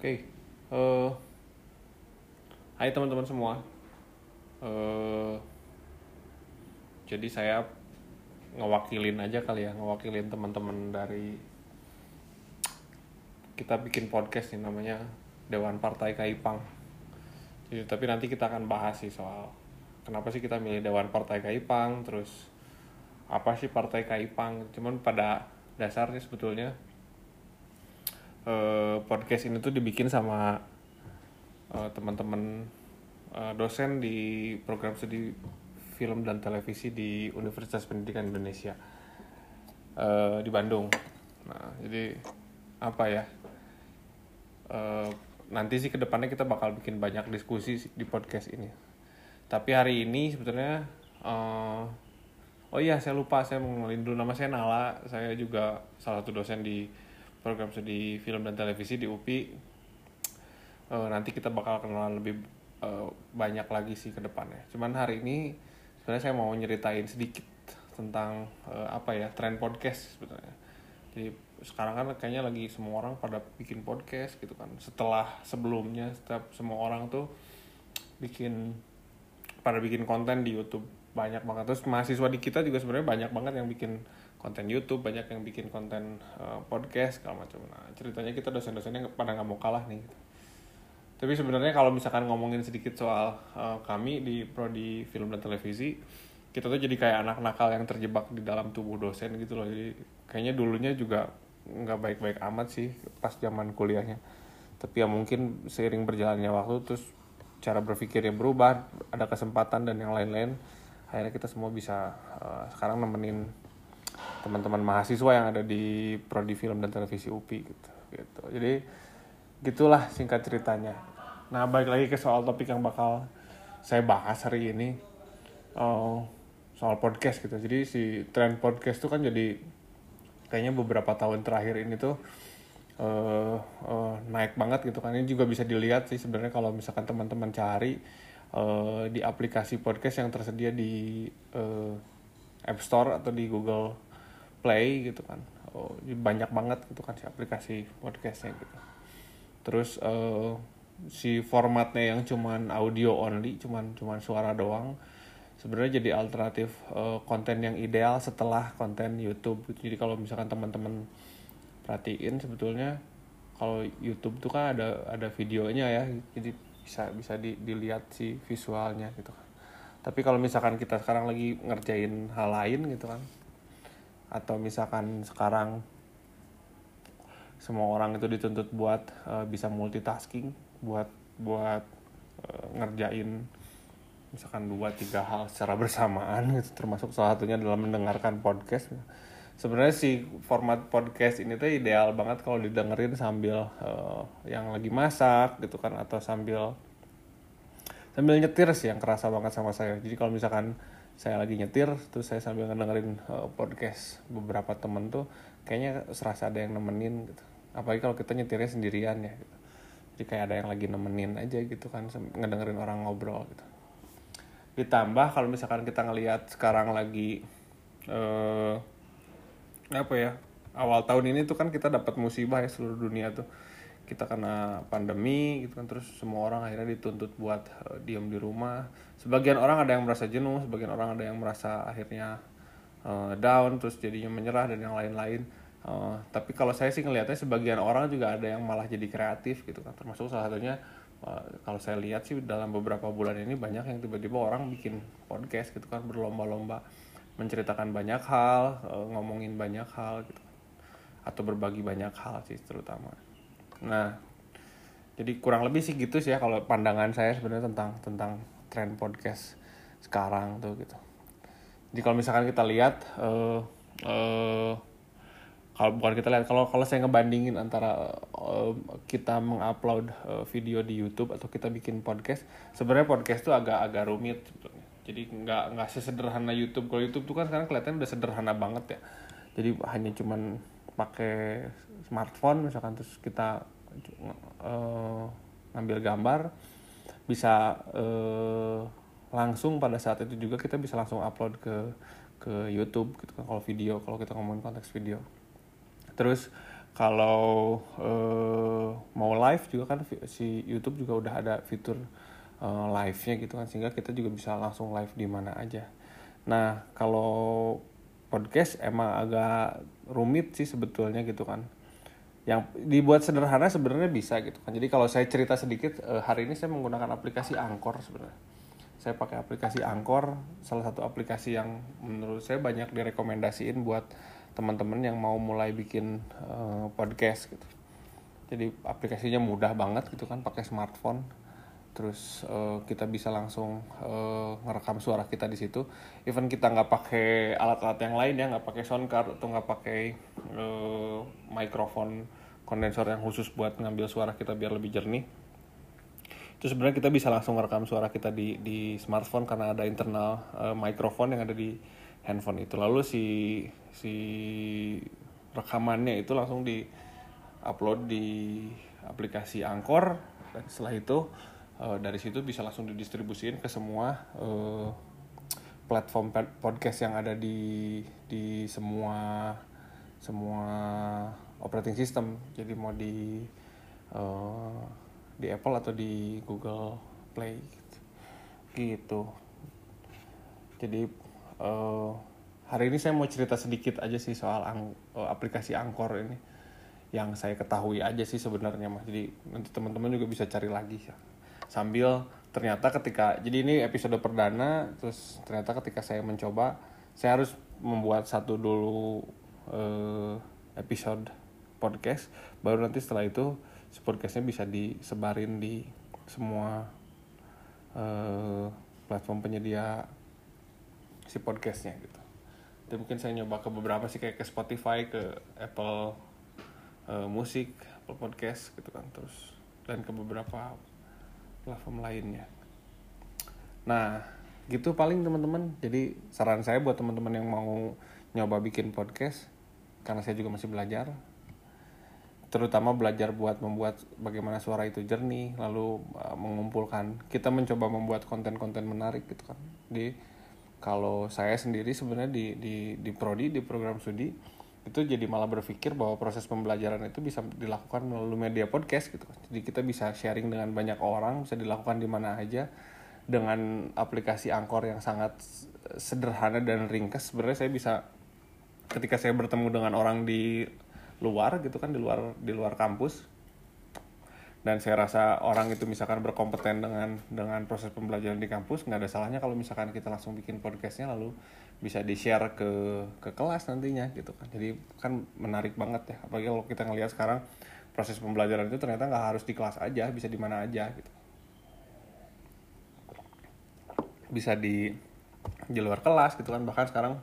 Oke, eh, hai teman-teman semua. Eh, jadi saya ngewakilin aja kali ya, ngewakilin teman-teman dari kita bikin podcast nih namanya Dewan Partai Kaipang. Jadi, tapi nanti kita akan bahas sih soal kenapa sih kita milih Dewan Partai Kaipang, terus apa sih Partai Kaipang. Cuman pada dasarnya sebetulnya eh, podcast ini tuh dibikin sama eh, teman-teman eh, dosen di program studi film dan televisi di Universitas Pendidikan Indonesia eh, di Bandung. Nah, jadi apa ya? Eh, nanti sih ke depannya kita bakal bikin banyak diskusi di podcast ini. Tapi hari ini sebetulnya, eh, oh iya saya lupa saya mau dulu nama saya Nala. Saya juga salah satu dosen di program studi film dan televisi di UPI. Eh, nanti kita bakal kenalan lebih eh, banyak lagi sih ke depannya. Cuman hari ini sebenarnya saya mau nyeritain sedikit tentang eh, apa ya tren podcast sebetulnya. Jadi sekarang kan kayaknya lagi semua orang pada bikin podcast gitu kan. Setelah sebelumnya setiap semua orang tuh bikin pada bikin konten di YouTube banyak banget terus mahasiswa di kita juga sebenarnya banyak banget yang bikin konten YouTube banyak yang bikin konten uh, podcast segala macam. Nah ceritanya kita dosen-dosennya pada nggak mau kalah nih gitu. tapi sebenarnya kalau misalkan ngomongin sedikit soal uh, kami di prodi film dan televisi kita tuh jadi kayak anak nakal yang terjebak di dalam tubuh dosen gitu loh. Jadi kayaknya dulunya juga nggak baik-baik amat sih pas zaman kuliahnya. Tapi ya mungkin seiring berjalannya waktu terus cara berpikirnya berubah ada kesempatan dan yang lain-lain akhirnya kita semua bisa uh, sekarang nemenin teman-teman mahasiswa yang ada di prodi film dan televisi UPI gitu gitu. Jadi gitulah singkat ceritanya. Nah balik lagi ke soal topik yang bakal saya bahas hari ini uh, soal podcast gitu. Jadi si tren podcast tuh kan jadi kayaknya beberapa tahun terakhir ini tuh uh, uh, naik banget gitu kan. Ini juga bisa dilihat sih sebenarnya kalau misalkan teman-teman cari uh, di aplikasi podcast yang tersedia di uh, App Store atau di Google Play gitu kan. Oh, banyak banget gitu kan si aplikasi podcastnya gitu. Terus uh, si formatnya yang cuman audio only cuman cuman suara doang sebenarnya jadi alternatif uh, konten yang ideal setelah konten YouTube gitu. jadi kalau misalkan teman-teman perhatiin sebetulnya kalau YouTube tuh kan ada ada videonya ya jadi bisa bisa di, dilihat si visualnya gitu kan. Tapi kalau misalkan kita sekarang lagi ngerjain hal lain gitu kan atau misalkan sekarang semua orang itu dituntut buat uh, bisa multitasking buat buat uh, ngerjain misalkan dua tiga hal secara bersamaan gitu. Termasuk salah satunya dalam mendengarkan podcast. Sebenarnya si format podcast ini tuh ideal banget kalau didengerin sambil uh, yang lagi masak gitu kan atau sambil sambil nyetir sih yang kerasa banget sama saya. Jadi kalau misalkan saya lagi nyetir terus saya sambil ngedengerin uh, podcast beberapa temen tuh kayaknya serasa ada yang nemenin gitu. Apalagi kalau kita nyetirnya sendirian ya gitu. Jadi kayak ada yang lagi nemenin aja gitu kan ngedengerin orang ngobrol gitu. Ditambah kalau misalkan kita ngelihat sekarang lagi uh, apa ya awal tahun ini tuh kan kita dapat musibah ya seluruh dunia tuh kita kena pandemi gitu kan terus semua orang akhirnya dituntut buat uh, diam di rumah. Sebagian orang ada yang merasa jenuh sebagian orang ada yang merasa akhirnya uh, down terus jadinya menyerah dan yang lain-lain. Uh, tapi kalau saya sih ngelihatnya sebagian orang juga ada yang malah jadi kreatif gitu kan. Termasuk salah satunya uh, kalau saya lihat sih dalam beberapa bulan ini banyak yang tiba-tiba orang bikin podcast gitu kan berlomba-lomba menceritakan banyak hal uh, ngomongin banyak hal gitu atau berbagi banyak hal sih terutama Nah, jadi kurang lebih sih gitu sih ya kalau pandangan saya sebenarnya tentang tentang tren podcast sekarang tuh gitu. Jadi kalau misalkan kita lihat uh, uh, kalau bukan kita lihat kalau kalau saya ngebandingin antara uh, kita mengupload uh, video di YouTube atau kita bikin podcast, sebenarnya podcast tuh agak agak rumit sebetulnya. Jadi nggak nggak sesederhana YouTube. Kalau YouTube tuh kan sekarang kelihatan udah sederhana banget ya. Jadi hanya cuman pakai smartphone misalkan terus kita uh, ngambil gambar bisa uh, langsung pada saat itu juga kita bisa langsung upload ke ke YouTube gitu kan kalau video kalau kita ngomongin konteks video terus kalau uh, mau live juga kan si YouTube juga udah ada fitur uh, live-nya gitu kan sehingga kita juga bisa langsung live di mana aja. Nah, kalau podcast emang agak rumit sih sebetulnya gitu kan. Yang dibuat sederhana sebenarnya bisa gitu kan. Jadi kalau saya cerita sedikit uh, hari ini saya menggunakan aplikasi Anchor sebenarnya. Saya pakai aplikasi Anchor, salah satu aplikasi yang menurut saya banyak direkomendasiin buat teman-teman yang mau mulai bikin uh, podcast gitu. Jadi aplikasinya mudah banget gitu kan pakai smartphone terus uh, kita bisa langsung uh, ngerekam suara kita di situ. Even kita nggak pakai alat-alat yang lain ya nggak pakai sound card atau nggak pakai uh, mikrofon kondensor yang khusus buat ngambil suara kita biar lebih jernih. Itu sebenarnya kita bisa langsung ngerekam suara kita di di smartphone karena ada internal uh, mikrofon yang ada di handphone itu. Lalu si si rekamannya itu langsung di upload di aplikasi Angkor dan setelah itu uh, dari situ bisa langsung didistribusikan ke semua uh, platform podcast yang ada di di semua semua operating system. Jadi mau di uh, di Apple atau di Google Play gitu, gitu. jadi uh, hari ini saya mau cerita sedikit aja sih soal ang aplikasi Angkor ini. Yang saya ketahui aja sih sebenarnya mas. Jadi nanti teman-teman juga bisa cari lagi ya sambil ternyata ketika jadi ini episode perdana terus ternyata ketika saya mencoba saya harus membuat satu dulu uh, episode podcast baru nanti setelah itu si podcastnya bisa disebarin di semua uh, platform penyedia si podcastnya gitu. Dan mungkin saya nyoba ke beberapa sih kayak ke Spotify ke Apple uh, Musik Apple Podcast gitu kan terus dan ke beberapa platform lainnya. Nah, gitu paling teman-teman. Jadi saran saya buat teman-teman yang mau nyoba bikin podcast, karena saya juga masih belajar, terutama belajar buat membuat bagaimana suara itu jernih, lalu uh, mengumpulkan. Kita mencoba membuat konten-konten menarik gitu kan. Di kalau saya sendiri sebenarnya di di di prodi di program studi itu jadi malah berpikir bahwa proses pembelajaran itu bisa dilakukan melalui media podcast gitu. Jadi kita bisa sharing dengan banyak orang bisa dilakukan di mana aja dengan aplikasi angkor yang sangat sederhana dan ringkas sebenarnya saya bisa ketika saya bertemu dengan orang di luar gitu kan di luar di luar kampus dan saya rasa orang itu misalkan berkompeten dengan dengan proses pembelajaran di kampus nggak ada salahnya kalau misalkan kita langsung bikin podcastnya lalu bisa di share ke ke kelas nantinya gitu kan. Jadi kan menarik banget ya apalagi kalau kita ngelihat sekarang proses pembelajaran itu ternyata nggak harus di kelas aja bisa di mana aja gitu. Bisa di di luar kelas gitu kan. Bahkan sekarang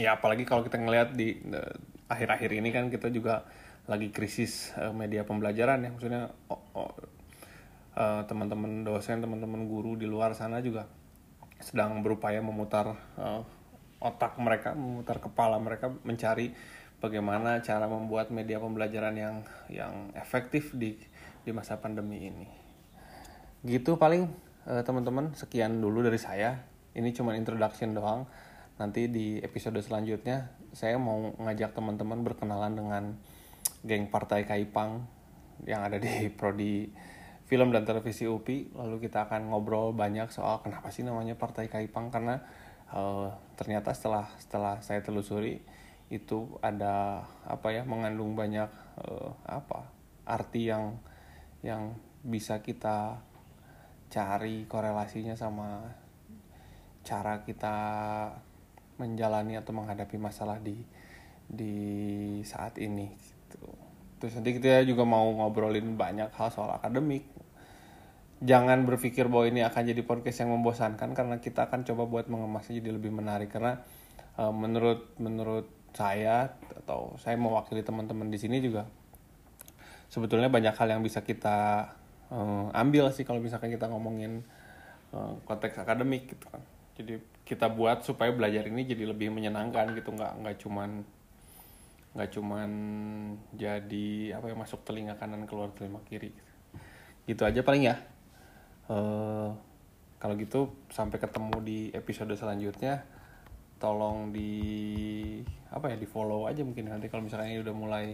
ya apalagi kalau kita ngelihat di eh, akhir-akhir ini kan kita juga lagi krisis uh, media pembelajaran ya. Maksudnya oh, oh, uh, teman-teman dosen teman-teman guru di luar sana juga sedang berupaya memutar uh, otak mereka memutar kepala mereka mencari bagaimana cara membuat media pembelajaran yang yang efektif di di masa pandemi ini. Gitu paling uh, teman-teman sekian dulu dari saya. Ini cuma introduction doang. Nanti di episode selanjutnya saya mau ngajak teman-teman berkenalan dengan geng Partai Kaipang yang ada di prodi film dan televisi UPI lalu kita akan ngobrol banyak soal kenapa sih namanya Partai Kaipang karena uh, ternyata setelah setelah saya telusuri itu ada apa ya mengandung banyak uh, apa arti yang yang bisa kita cari korelasinya sama cara kita menjalani atau menghadapi masalah di di saat ini gitu. Terus nanti kita juga mau ngobrolin banyak hal soal akademik. Jangan berpikir bahwa ini akan jadi podcast yang membosankan karena kita akan coba buat mengemasnya jadi lebih menarik karena uh, menurut menurut saya atau saya mewakili teman-teman di sini juga sebetulnya banyak hal yang bisa kita uh, ambil sih kalau misalkan kita ngomongin uh, konteks akademik gitu kan. Jadi kita buat supaya belajar ini jadi lebih menyenangkan gitu nggak nggak cuman nggak cuman jadi apa yang masuk telinga kanan keluar telinga kiri gitu. Aja paling ya. Uh, kalau gitu sampai ketemu di episode selanjutnya. Tolong di apa ya di follow aja mungkin nanti kalau misalnya ini udah mulai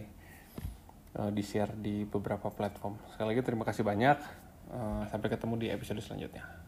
uh, di share di beberapa platform. Sekali lagi terima kasih banyak. Uh, sampai ketemu di episode selanjutnya